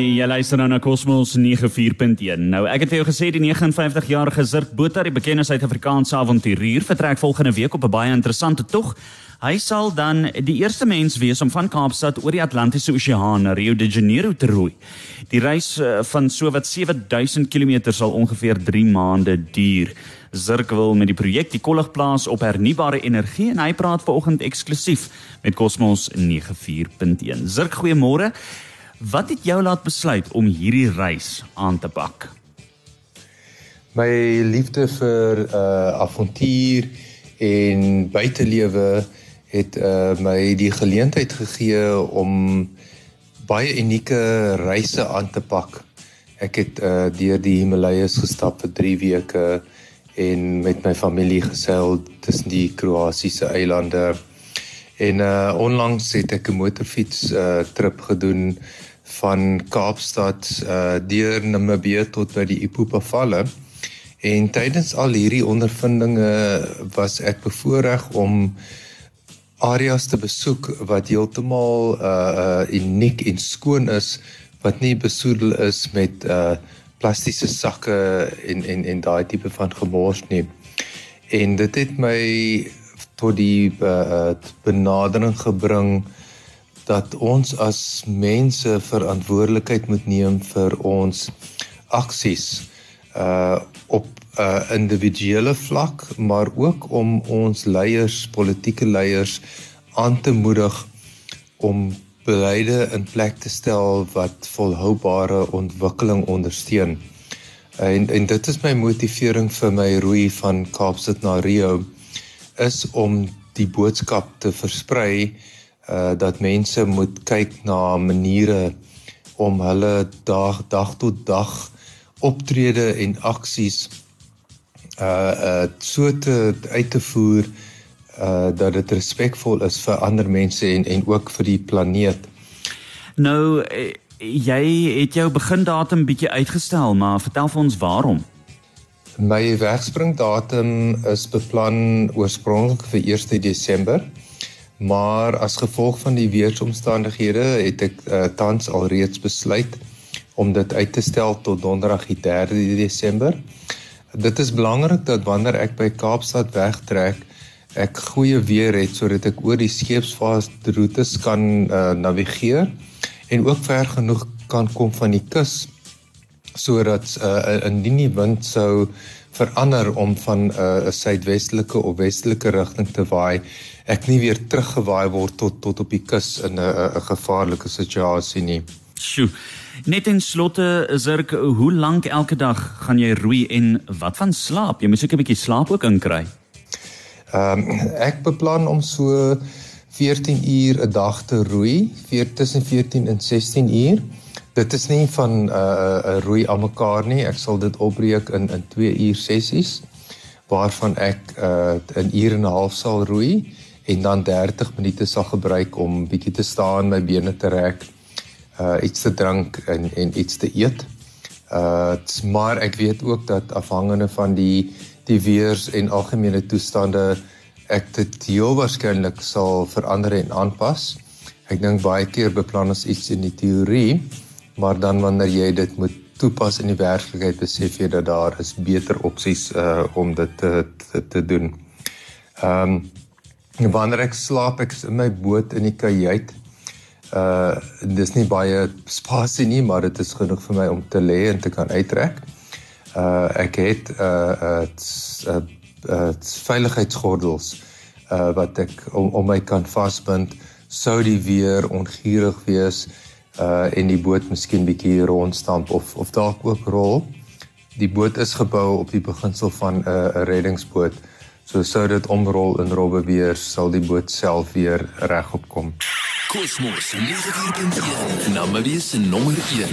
Jy luister nou na Cosmos 94.1. Nou, ek het vir jou gesê die 59-jarige Zirk Botha, die bekende Suid-Afrikaanse avonturier, vertrek volgende week op 'n baie interessante tog. Hy sal dan die eerste mens wees om van Kaapstad oor die Atlantiese Oseaan na Rio de Janeiro te roei. Die reis eh, van sowat 7000 km sal ongeveer 3 maande duur. Zirk wil met die projek die kollig plaas op hernubare energie en hy praat vanoggend eksklusief met Cosmos 94.1. Zirk, goeiemôre. Wat het jou laat besluit om hierdie reis aan te pak? My liefde vir uh avontuur en buitelewe het uh my die geleentheid gegee om baie unieke reise aan te pak. Ek het uh deur die Himalajas gestap vir 3 weke en met my familie geseil tussen die Kroasiese eilande. En uh onlangs het ek 'n motorfiets uh trip gedoen van Kaapstad uh deur Namibië tot by die Ipupa valle. En tydens al hierdie ondervindinge was ek bevoorreg om areas te besoek wat heeltemal uh uh uniek en skoon is wat nie besoedel is met uh plastiese sakke en en en daai tipe van gemors nie. En dit het my tot die uh, benadering gebring dat ons as mense verantwoordelikheid moet neem vir ons aksies uh op 'n uh, individuele vlak maar ook om ons leiers, politieke leiers aan te moedig om beleide in plek te stel wat volhoubare ontwikkeling ondersteun. En en dit is my motivering vir my roei van Kaapstad na Rio is om die boodskap te versprei uh dat mense moet kyk na maniere om hulle dag dag tot dag optrede en aksies uh uh so te uit te voer uh dat dit respekvol is vir ander mense en en ook vir die planeet. Nou jy het jou begindatum bietjie uitgestel, maar vertel vir ons waarom? My wegspringdatum is beplan oorspronklik vir 1 Desember. Maar as gevolg van die weeromstandighede het ek uh, tans alreeds besluit om dit uit te stel tot donderdag die 3 Desember. Dit is belangrik dat wanneer ek by Kaapstad wegtrek, ek goeie weer het sodat ek oor die skeepsvaartroetes kan uh, navigeer en ook ver genoeg kan kom van die kus sodat uh, indien die wind sou verander om van 'n uh, suidwestelike of westelike rigting te waai, ek nie weer teruggewaai word tot tot op die kus in 'n 'n gevaarlike situasie nie. Sjoe. Net in slotte er hoe lank elke dag gaan jy roei en wat van slaap? Jy moet seker 'n bietjie slaap ook inkry. Ehm um, ek beplan om so 14 uur 'n dag te roei, vir tussen 14 en 16 uur dit is nie van 'n uh, 'n roei almekaar nie. Ek sal dit opbreek in in 2 uur sessies waarvan ek uh, 'n uur en 'n half sal roei en dan 30 minute sal gebruik om bietjie te staan, my bene te rek, uh iets te drink en en iets te eet. Uh maar ek weet ook dat afhangende van die die weers en algemene toestande ek dit heel waarskynlik sal verander en aanpas. Ek dink baie keer beplan ons iets in die teorie, maar dan wanneer jy dit moet toepas in die werklikheid besef jy dat daar is beter opsies uh om dit te te, te doen. Ehm um, wanneer ek slaap ek in my boot in die kajuit. Uh dis nie baie spasie nie, maar dit is genoeg vir my om te lê en te kan uittrek. Uh ek het uh uh, uh, uh veiligheidsgordels uh wat ek om, om my kan vasbind sou die weer onguurig wees uh en die boot miskien bietjie rondstamp of of dalk ook rol. Die boot is gebou op die beginsel van 'n uh, reddingsboot. So sou dit omrol en robbe weer sal die boot self weer regop kom. Kosmos 94.1 Namibia se nommer 1